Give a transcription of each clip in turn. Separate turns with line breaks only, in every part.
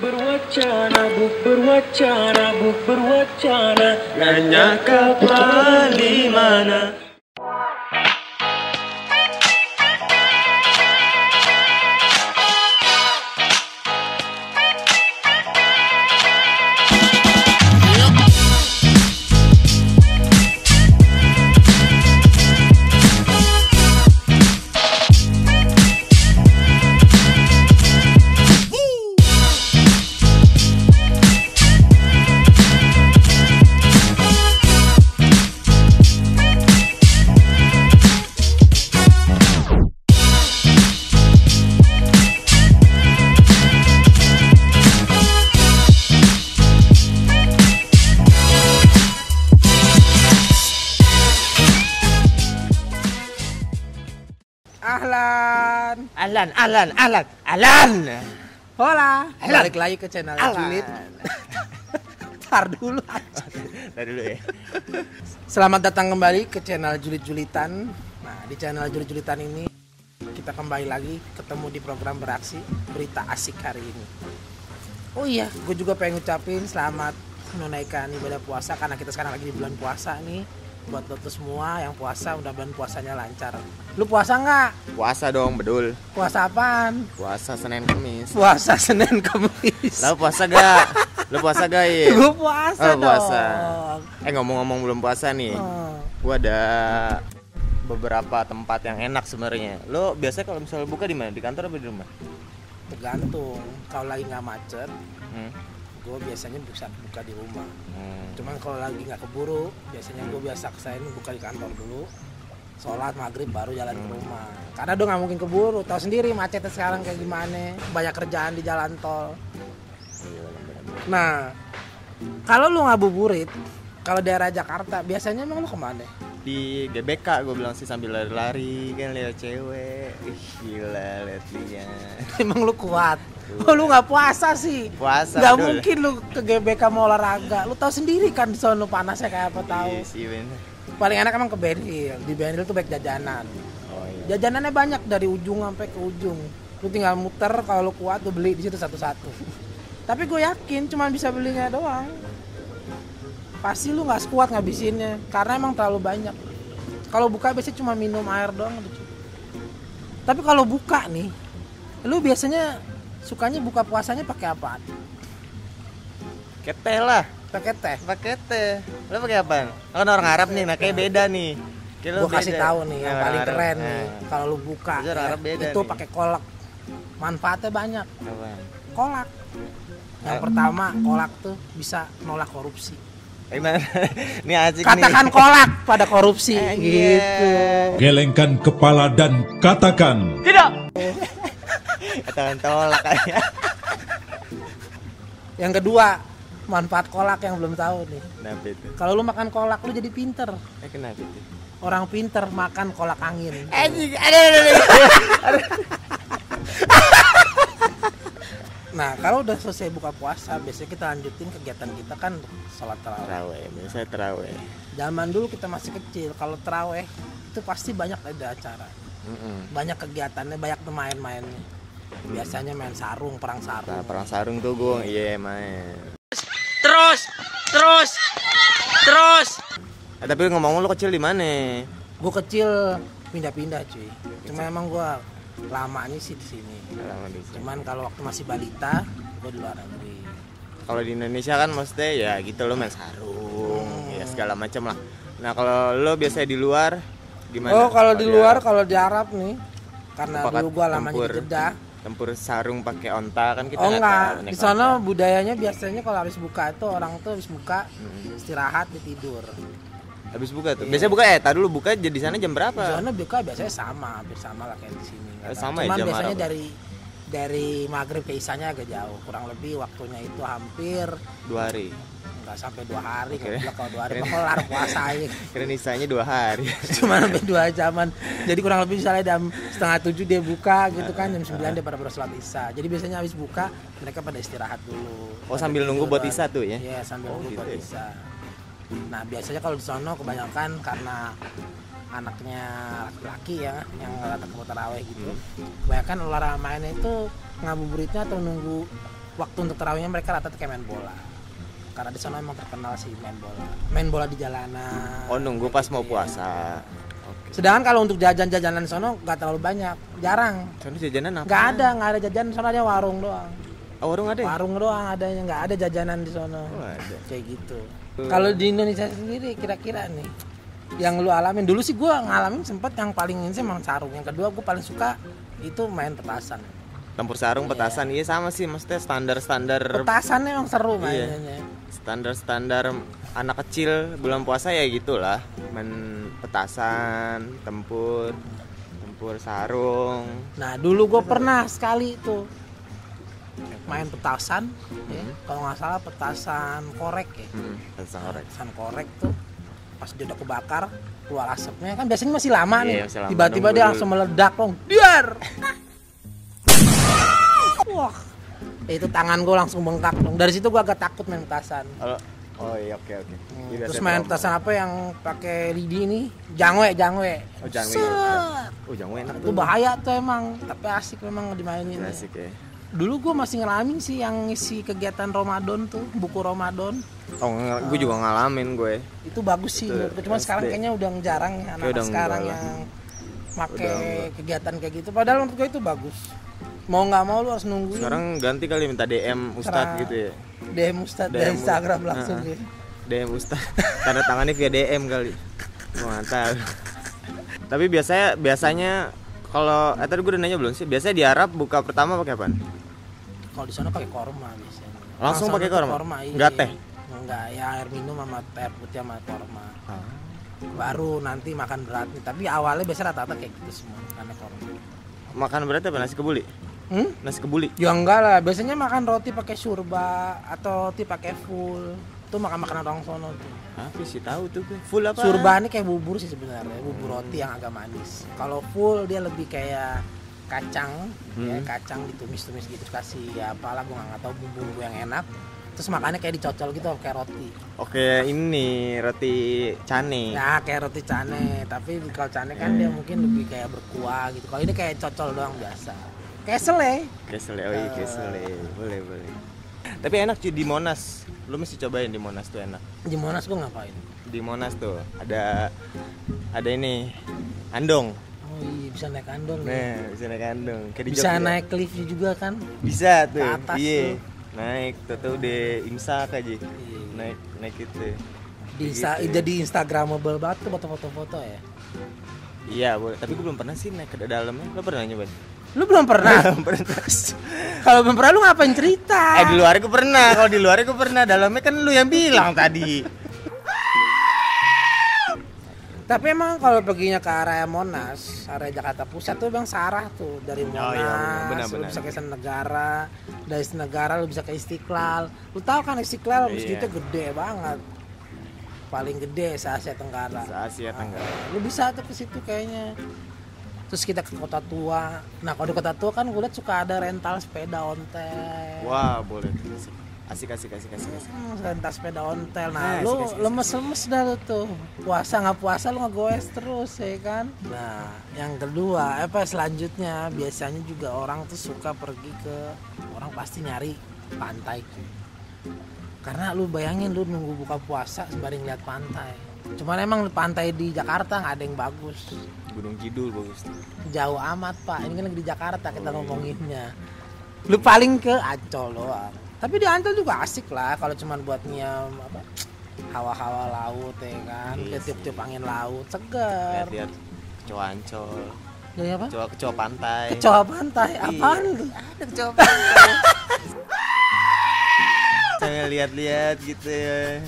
berwacana, buk berwacana, buk berwacana. Nanya kapan di mana?
Alan, Alan, Alan, Alan.
Hola.
Ahlan.
Balik lagi ke channel
Alan.
Julid. Tar dulu.
Tadi dulu ya.
Selamat datang kembali ke channel Julid Julitan. Nah, di channel Julid Julitan ini kita kembali lagi ketemu di program beraksi berita asik hari ini. Oh iya, gue juga pengen ngucapin selamat menunaikan ibadah puasa karena kita sekarang lagi di bulan puasa nih. Buat lo semua yang puasa, mudah-mudahan puasanya lancar. Lu puasa nggak?
Puasa dong, bedul.
Puasa apaan?
Puasa Senin Kamis.
Puasa Senin Kamis.
Lo puasa gak? Lo puasa gak ya?
Gue puasa
Oh, puasa.
dong.
Eh ngomong-ngomong belum puasa nih.
Oh.
Gua ada beberapa tempat yang enak sebenarnya. Lo biasanya kalau misalnya buka di mana? Di kantor apa di rumah?
Tergantung. Kalau lagi nggak macet,
Hmm.
Gue biasanya bisa buka di rumah.
Hmm.
Cuman kalau lagi nggak keburu, biasanya gue biasa kesain buka di kantor dulu. Sholat maghrib baru jalan ke rumah. Karena udah nggak mungkin keburu. Tahu sendiri macetnya sekarang kayak gimana. Banyak kerjaan di jalan tol.
Iya.
Nah, kalau lu ngabuburit, kalau daerah Jakarta, biasanya emang lu ke mana?
Di GBK gue bilang sih sambil lari-lari kan lihat cewek Ih, gila lihat dia
emang lu kuat? Oh, lu nggak puasa sih?
puasa
Gak
bedul.
mungkin lu ke GBK mau olahraga. Lu tahu sendiri kan di sono panasnya kayak apa tahu.
Iya sih bener
Paling enak emang ke Benhil. Di Benhil tuh baik jajanan.
oh iya
Jajanannya banyak dari ujung sampai ke ujung. Lu tinggal muter kalau lu kuat lu beli di situ satu-satu. Tapi gue yakin cuma bisa belinya doang. Pasti lu nggak sekuat ngabisinnya karena emang terlalu banyak. Kalau buka biasanya cuma minum air doang cukup. Tapi kalau buka nih, lu biasanya sukanya buka puasanya pakai apa?
Keteh lah
Pakai teh.
pakai teh lo pakai apa kan orang Arab nih nah kayak beda nih
Gue kasih tahu nih yang
Nah,
paling
Arab.
keren
Nah,
nih. Kalau lu buka ya,
Arab beda
itu pakai kolak. Manfaatnya banyak. Kolak. Yang pertama, kolak tuh bisa nolak korupsi.
Ini asik
Katakan
nih
kolak pada korupsi
Eh,
gitu.
Gelengkan kepala dan katakan.
Katakan tolak aja
Yang kedua, manfaat kolak yang belum tahu nih.
kenapa itu?
Kalau lu makan kolak lu jadi pinter.
eh kenapa itu?
Orang pinter makan kolak angin.
anjing ada ada ada
Nah, kalau udah selesai buka puasa, biasanya kita lanjutin kegiatan kita kan sholat tarawih.
terawih biasanya terawih
Zaman dulu kita masih kecil, kalau terawih itu pasti banyak ada acara.
Mm-mm.
banyak kegiatannya banyak main-mainnya biasanya main sarung perang
Nah,
sarung
perang sarung tuh gue iya main
Terus, terus, terus.
Eh, tapi ngomong lo kecil di mana
gue kecil pindah-pindah cuy cuma emang gue lamanya sih di sini
Lama di sini.
cuman kalau waktu masih balita gue di luar negeri
kalau di Indonesia kan maksudnya ya gitu lo main sarung
Hmm.
ya segala macam lah nah kalau lo biasanya di luar gimana
oh kalau di luar kalau di Arab nih karena
Apakah
dulu gue lamanya
tempur?
di Jeddah
tempur sarung pakai onta kan kita
oh
nggak
enggak di sana
onta.
budayanya biasanya kalau habis buka itu orang tuh habis buka
Hmm.
istirahat di tidur
habis buka tuh
Iya.
biasanya buka eh tadi dulu buka jadi sana jam
Di
berapa
sana buka biasanya sama, hampir sama lah kayak di sini.
Eh,
tahu.
sama ya
Cuman
jam
biasanya
Arab.
dari dari maghrib ke isanya agak jauh, kurang lebih waktunya itu hampir
dua hari
nggak sampai dua hari,
Oke.
kalau kalau dua hari mah kelar puasa aja.
kira nisanya dua hari
Cuma sampai dua jaman. Jadi kurang lebih misalnya jam setengah tujuh dia buka gitu kan, jam sembilan dia pada sholat isya. Jadi biasanya habis buka mereka pada istirahat dulu.
Oh, sambil nunggu
tidur
buat
baru-
isya tuh ya?
Iya sambil
Oh,
nunggu
gitu
buat
ya.
isya. Nah biasanya kalau di sono kebanyakan karena anaknya laki-laki ya yang datang ke taraweh gitu
Hmm.
kebanyakan olahraga mainnya itu ngabuburitnya atau nunggu waktu untuk terawihnya mereka rata-rata kayak main bola karena di sana emang terkenal sih main bola main bola di jalanan
Oh nunggu pas mau
Iya.
puasa.
Sedangkan kalau untuk jajan-jajanan sana nggak terlalu banyak jarang
Soalnya jajanan apa?
nggak ada nggak ada jajan sana ada warung doang
Oh, warung ada ya?
warung doang adanya nggak ada jajanan di sana
Oh, ada.
kayak gitu kalau di Indonesia sendiri kira-kira nih yang lu alamin. Dulu sih gua ngalamin sempet yang paling ini sih emang sarung. Yang kedua gue paling suka itu main petasan.
Tempur sarung, petasan, iya sama sih, maksudnya standar-standar
petasan emang seru
Iya.
mainnya.
Standar-standar anak kecil bulan puasa ya gitulah. Main petasan tempur tempur sarung.
Nah dulu gue pernah sekali tuh main petasan ya.
Hmm.
kalau nggak salah petasan korek ya.
Hmm, petasan korek.
Petasan korek tuh pas dia udah kebakar keluar asapnya. Kan biasanya masih lama
Iya,
nih.
masih lama,
tiba-tiba
nunggu
dia
dulu.
langsung meledak dong biar! Wah. Itu tangan gue langsung bengkak dong dari situ gue agak takut main petasan.
Oh iya oke oke. Iya,
terus main petasan apa yang pakai lidi ini? Jangwe jangwe.
Oh jangan
Set.
oh jangan enak
itu bahaya tuh emang tapi asik memang dimainin.
Asik ya
dulu gue masih ngalamin sih yang ngisi kegiatan Ramadan tuh buku Ramadan.
Oh gue juga ngalamin gue.
Itu bagus sih
Itu
cuman
SD.
sekarang kayaknya udah jarang ya anak,
udah
sekarang
enggak
yang pakai kegiatan kayak gitu. Padahal menurut gue itu bagus. Mau nggak mau lu harus nungguin.
Sekarang ganti kali minta DM Ustadz
Serah.
gitu ya.
DM Ustadz dari. Instagram langsung
Heeh.
gitu
DM Ustadz. Tanda tangannya via DM kali. Tahu tapi biasanya biasanya kalau eh tadi gue udah nanya belum sih? Biasanya di Arab buka pertama pakai apa
kalau di sana pakai korma biasanya.
Langsung pakai
tuh
korma?
iya.
Nggak teh?
Enggak, ya air minum sama air putih sama korma. Baru nanti makan berat nih tapi awalnya biasanya rata-rata kayak gitu semua karena korma.
Makan berarti apa? Nasi kebuli?
Hmm?
nasi kebuli?
Ya enggak lah biasanya makan roti pakai surba atau roti pakai full. Itu makan makanan orang sono tuh.
Apa sih tahu tuh gue. Full apa?
Surba ini kayak bubur sih sebenarnya bubur roti yang agak manis. Kalau full dia lebih kayak kacang ya
Hmm.
kacang ditumis-tumis gitu kasih ya apalah gue nggak tahu bumbu-bumbu yang enak. Terus makannya kayak dicocol gitu kayak roti.
Oke ini roti cane.
Ya kayak roti cane tapi kalau cane kan dia mungkin lebih kayak berkuah gitu. Kalau ini kayak cocol doang biasa. Kayak sele.
Kesel ya oh iya kesel ya. boleh boleh. Tapi enak cuy di Monas. Lu mesti cobain di Monas tuh enak.
Di Monas gue ngapain?
Di Monas tuh ada ada ini andong
oh iya bisa naik andong ya.
nah bisa naik andong kayak di
bisa
Jogja.
naik lift juga kan?
Bisa tuh
Ke atas
iya.
tuh.
naik tuh tuh udah imsak aja.
Iya.
naik naik itu.
Insta-
Gitu.
jadi instagramable banget tuh foto-foto ya?
Iya boleh. Tapi gue belum pernah sih naik ke dalamnya. Lo pernah nyobain?
Lu belum pernah?
Belum pernah.
Kalau belum pernah lu ngapain cerita?
Eh di luar gue pernah. Kalau di luar gue pernah. Dalamnya kan lu yang bilang tadi
tapi emang kalau perginya ke area Monas area Jakarta Pusat tuh bang sarah tuh. Dari Monas
Oh, iya, benar,
lu
benar.
bisa ke Istana Negara dari Istana Negara lu bisa ke Istiqlal. Lu tahu kan Istiqlal
Iya.
masjidnya gede banget. Paling gede se Asia Tenggara.
Se Asia Tenggara.
lu bisa tuh ke situ kayaknya. Terus kita ke kota tua. Nah kalau di kota tua kan gue liat suka ada rental sepeda ontel.
Wah boleh asik asik asik asik asik.
Hmm, rental sepeda ontel.
Nah,
nah lu
asik, asik,
lemes-lemes dah lu tuh. Puasa nggak puasa lu ngegoes terus ya kan? Nah yang kedua apa selanjutnya biasanya juga orang tuh suka pergi ke orang pasti nyari pantai. Karena lu bayangin lu nunggu buka puasa sembari ngeliat pantai. Cuman emang pantai di Jakarta nggak ada yang bagus.
Gunung Kidul bagus tuh.
jauh amat pak. Ini kan lagi di Jakarta kita ngomonginnya. Lu paling ke Ancol doang tapi di Ancol juga asik lah kalau cuman buat nyiam apa hawa-hawa laut ya kan?
Iya
ke tiup-tiup angin laut segar
lihat-lihat kecoa ancol.
Jadi apa?
Kecoa kecoa pantai.
Kecoa pantai?
Iya.
apaan tuh
ada kecoa pantai. Saya lihat-lihat gitu ya.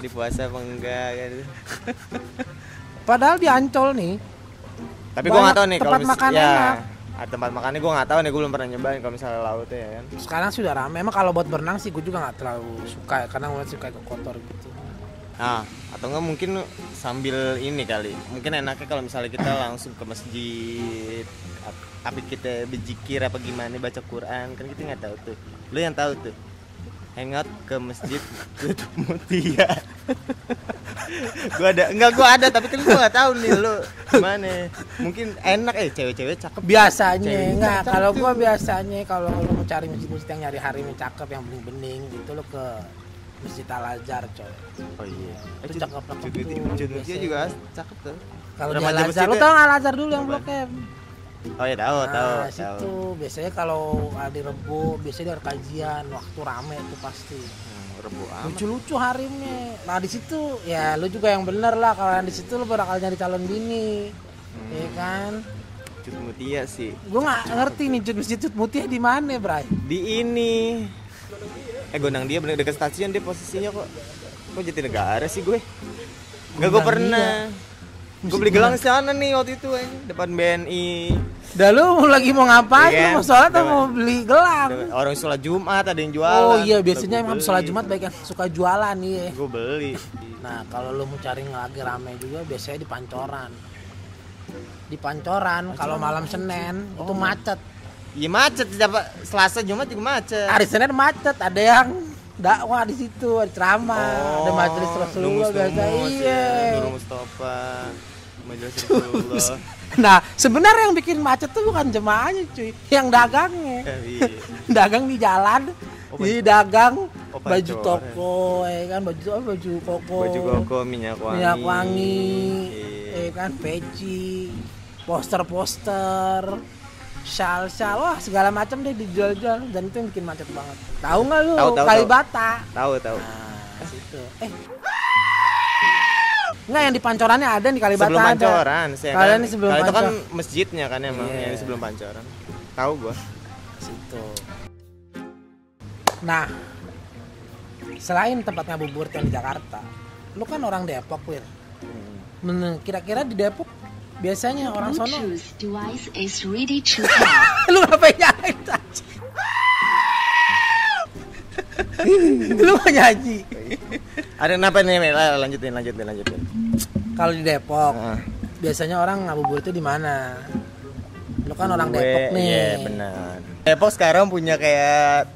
Di puasa apa enggak gitu.
padahal di Ancol nih
tapi gua nggak tahu nih kalau
tempat makan
ya,
enak.
Ada tempat makannya gua nggak tahu nih gua belum pernah nyobain kalau misalnya lautnya ya kan
sekarang sudah rame emang kalau buat berenang sih gue juga nggak terlalu suka ya karena gue suka ke kotor gitu
Nah, atau enggak mungkin sambil ini kali. Mungkin enaknya kalau misalnya kita langsung ke masjid ap- apa kita berzikir apa gimana baca Quran kan kita nggak tahu tuh. Lu yang tahu tuh. Hangout ke masjid tutup mutia gua ada enggak gua ada tapi kan gua nggak tahu nih lu gimana. Mungkin enak eh cewek-cewek cakep.
Biasanya
Cewek
enggak
cakep.
kalau gua biasanya kalau lu mau cari masjid-masjid yang nyari hari yang cakep yang bening-bening itu lu ke masjid Al Azhar coy.
Oh iya.
Itu
Cut Mutia
biasanya.
juga cakep tuh.
Kalau di Al Azhar lu
ya?
tau Al Azhar dulu yang blok M
oh ya tahu tahu
nah,
tahu
situ. biasanya kalau hari Rebo biasanya ada kajian waktu rame tuh pasti.
Hmm,
lucu-lucu harimnya. Nah di situ ya lu juga yang bener lah kalau yang di situ lu bakal nyari calon bini.
Hmm.
ya kan?
Cut Mutia sih.
Gua nggak ngerti nih Cut masjid Cut Mutia di mana Bray?
Di ini. Eh gondang dia bener dekat stasiun dia posisinya kok. Kok jadi negara sih gue? Enggak gue pernah. gue beli gelang di sana nih waktu itu ini depan BNI
Dah lu lagi mau ngapain?
Iya
Lu mau sholat atau mau beli gelang?
orang sholat Jumat ada yang jualan
Oh iya, biasanya emang sholat. Jumat baik yang suka jualan nih.
gue beli
Nah, kalau lu mau cari lagi rame juga biasanya di Pancoran. Di Pancoran kalau malam Senin itu
Oh.
macet.
iya macet siapa Selasa Jumat juga macet
Hari Senin macet, ada yang dakwah di situ, ada ceramah, ada majelis Rasulullah biasa. Iya.
ya. Nurul Mustafa
Nah, sebenarnya yang bikin macet tuh bukan jemaahnya, cuy, yang dagangnya.
Eh, iya.
dagang di jalan
Oh,
di dagang
Oh,
baju toko ya kan? Baju apa baju koko.
Baju koko minyak wangi.
Minyak wangi ya kan? Peci poster-poster shal-shal wah segala macam deh dijual-jual. Dan itu yang bikin macet banget. Tahu nggak lu?
Tahu, tahu,
Kalibata.
Tahu tahu.
Nah situ. Eh Enggak yang di pancorannya ada di Kalibata
sebelum pancoran saya
Kalian
kan,
ini sebelum
kalau itu kan masjidnya kan emang
Iya.
yang sebelum pancoran tahu gua
situ. Nah, selain tempat ngabuburit yang di Jakarta, lu kan orang Depok, Wir. Men- Kira-kira di Depok biasanya orang sono lu ngapain nyanyi tadi? lu mau nyanyi
ada kenapa nih Mel? Ah, lanjutin lanjutin lanjutin
kalau di Depok
Ah,
biasanya orang ngabuburit itu di mana lu kan orang
gue-
Depok nih
iya benar Depok sekarang punya kayak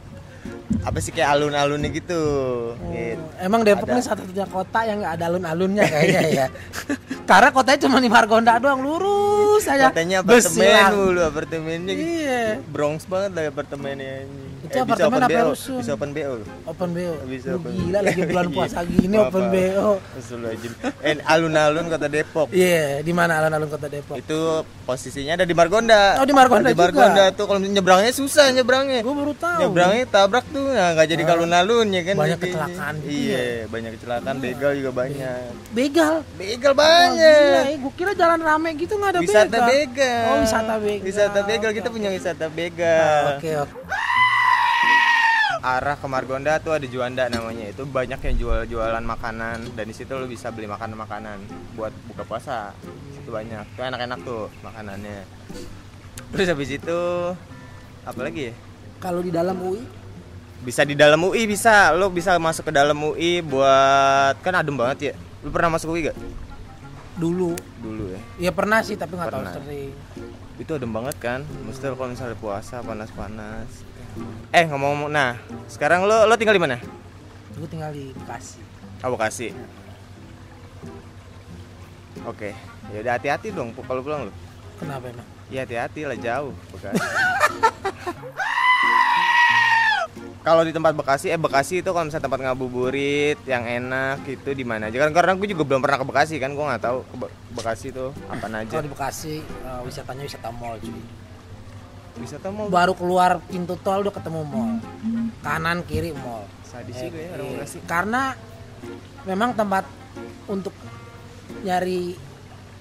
apa sih kayak alun-alunnya gitu
Oh,
Gitu.
Emang Depok
Ada.
ini satu-satunya kota yang nggak ada alun-alunnya kayaknya ya. Karena kotanya cuma di Margonda doang lurus aja.
katanya apartemen dulu apartemennya gitu.
Iya.
Bronx banget lah apartemennya
Itu
bisa
apartemen
open
apa
BO,
rusun?
bisa open BO
Open BO.
Bisa
Lu
open.
gila lagi bulan
Iya.
puasa gini
Apa-apa.
open BO.
Eh, alun-alun kota Depok
Iya, di mana alun-alun kota Depok?
itu posisinya ada di Margonda
Oh, di Margonda
di Margonda
juga?
tuh kalau nyebrangnya susah nyebrangnya
Gue baru tahu.
nyebrangnya tabrak tuh nah nggak jadi alun-alun ya kan
Banyak kecelakaan gitu
iya banyak kecelakaan begal juga banyak
Begal.
begal banyak
ya. Gue kira jalan rame gitu nggak ada
wisata
begal.
begal
Oh, wisata begal.
wisata begal kita punya wisata
Ah,
begal
Oke, oke.
Arah ke Margonda tuh ada Juanda namanya. Itu banyak yang jual-jualan makanan dan di situ lo bisa beli makanan-makanan buat buka puasa. Itu banyak. Tuh enak-enak tuh makanannya. Terus habis itu apa lagi ya?
Kalau di dalam UI
bisa di dalam UI bisa. Lo bisa masuk ke dalam UI buat kan adem banget ya. Lo pernah masuk UI gak
dulu.
Dulu ya?
Ya pernah sih tapi nggak tahu sering.
itu adem banget kan? Mesti lo kalau misalnya puasa panas-panas eh ngomong-ngomong nah sekarang lo lo tinggal di mana
Gue tinggal di Bekasi.
Oh Bekasi. Oke, ya udah hati-hati dong kalau pulang lo.
Kenapa emang?
Ya hati-hati lah jauh Bekasi. kalau di tempat Bekasi, eh Bekasi itu kalau misalnya tempat ngabuburit yang enak itu di mana aja kan karena gue juga belum pernah ke Bekasi kan gue nggak tahu ke Be- Bekasi itu apa aja.
Kalau di Bekasi eh, wisatanya wisata mall cuy.
Wisata mau
Baru keluar pintu tol udah ketemu mall. Kanan kiri mall.
sadis gue ya, orang
Iya. Karena memang tempat untuk nyari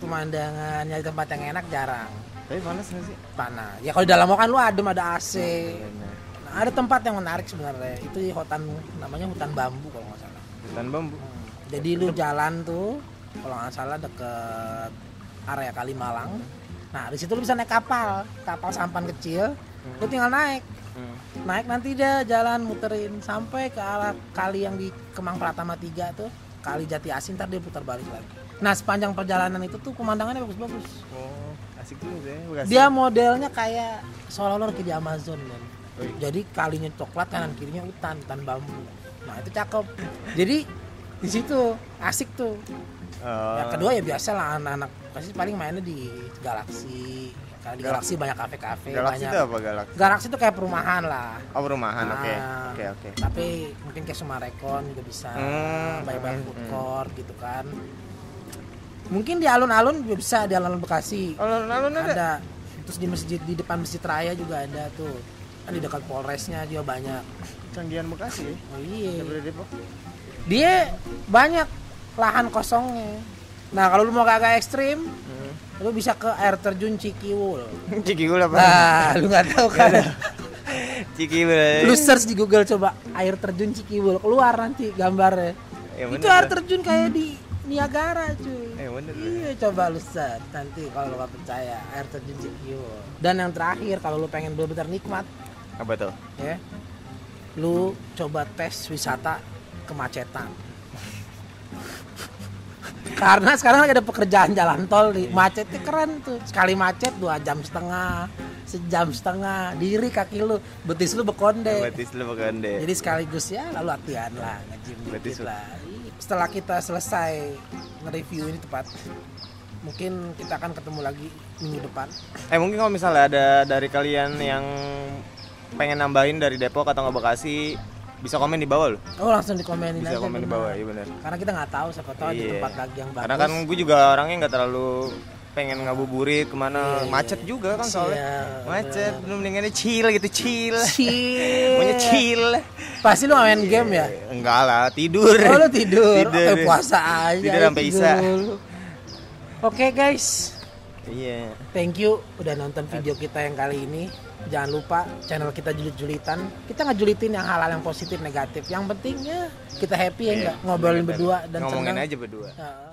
pemandangan, nyari tempat yang enak jarang.
Tapi panas nggak sih?
Panas. Ya kalau di dalam mall kan lu adem ada AC.
Bener.
Nah, ada tempat yang menarik sebenarnya. Itu di hutan namanya hutan bambu kalau nggak salah.
Hutan bambu.
Jadi lu jalan tuh kalau nggak salah deket area Kalimalang. Nah di situ lu bisa naik kapal, kapal sampan kecil. Lu tinggal naik,
Hmm.
naik nanti dia jalan muterin sampai ke arah kali yang di Kemang Pratama 3 tuh, kali Jati Asin, ntar dia putar balik lagi. Nah sepanjang perjalanan itu tuh pemandangannya bagus-bagus.
Oh, asik juga ya.
Dia modelnya kayak seolah-olah lagi di Amazon.
Wih.
jadi kalinya coklat kanan kirinya hutan hutan bambu nah itu cakep jadi di situ asik tuh
Oh.
yang kedua ya biasa lah anak-anak pasti paling mainnya di galaksi karena di
Galaksi.
galaksi banyak kafe-kafe
Galaksi
banyak
itu apa galaksi?
galaksi itu kayak perumahan lah
Oh perumahan, oke.
Ah.
Oke, oke.
tapi mungkin kayak Sumarekon juga bisa
Hmm,
banyak-banyak
hmm,
food
hmm.
court gitu kan mungkin di alun-alun juga bisa di alun-alun Bekasi
alun-alun ada.
ada terus di masjid di depan masjid raya juga ada tuh kan di dekat Polresnya juga banyak
Canggihan Bekasi.
oh iya
Depok.
dia banyak lahan kosongnya nah kalau lu mau agak ekstrim
Hmm.
lu bisa ke air terjun Cikiwul.
Cikiwul apa?
nah lu nggak tahu kan?
Cikiwul.
lu search di Google coba air terjun Cikiwul. Keluar nanti gambarnya.
Ya,
itu air terjun kayak di Niagara cuy.
Eh, bener
iya coba lu search nanti kalau lu nggak percaya air terjun Cikiwul. Dan yang terakhir kalau lu pengen benar-benar nikmat
Apa tuh?
ya lu coba tes wisata kemacetan karena sekarang lagi ada pekerjaan jalan tol nih macetnya keren tuh. Sekali macet dua jam setengah sejam setengah. Diri kaki lu betis lu bekonde.
Betis lu bukan deh.
jadi sekaligus ya lalu latihan lah ngejim
Betis
lah. Setelah kita selesai nge-review ini tepat mungkin kita akan ketemu lagi minggu depan.
Eh mungkin kalau misalnya ada dari kalian yang pengen nambahin dari Depok atau nggak Bekasi bisa komen di bawah loh.
oh langsung dikomenin
Bisa
aja
komen di bawah, iya benar.
karena kita nggak tahu siapa tahu ada
Iya.
tempat lagi yang bagus
Karena kan gue juga orangnya nggak terlalu pengen ngabuburit ke mana
Iya,
macet
iya.
juga kan soalnya
Siap,
macet lu mendingannya chill gitu chill
Chill.
maunya chill
Pasti lu main game ya?
enggak lah tidur
Oh lu tidur,
Tidur.
Oke puasa aja
Tidur sampai
dulu. Oke guys,
iya
thank you udah nonton video kita yang kali ini Jangan lupa channel kita julit-julitan Kita ngejulitin yang hal-hal yang positif negatif Yang pentingnya kita happy ya
Iya,
nggak ngobrolin
bener.
berdua dan
ngomongin
senang.
aja berdua
Heeh.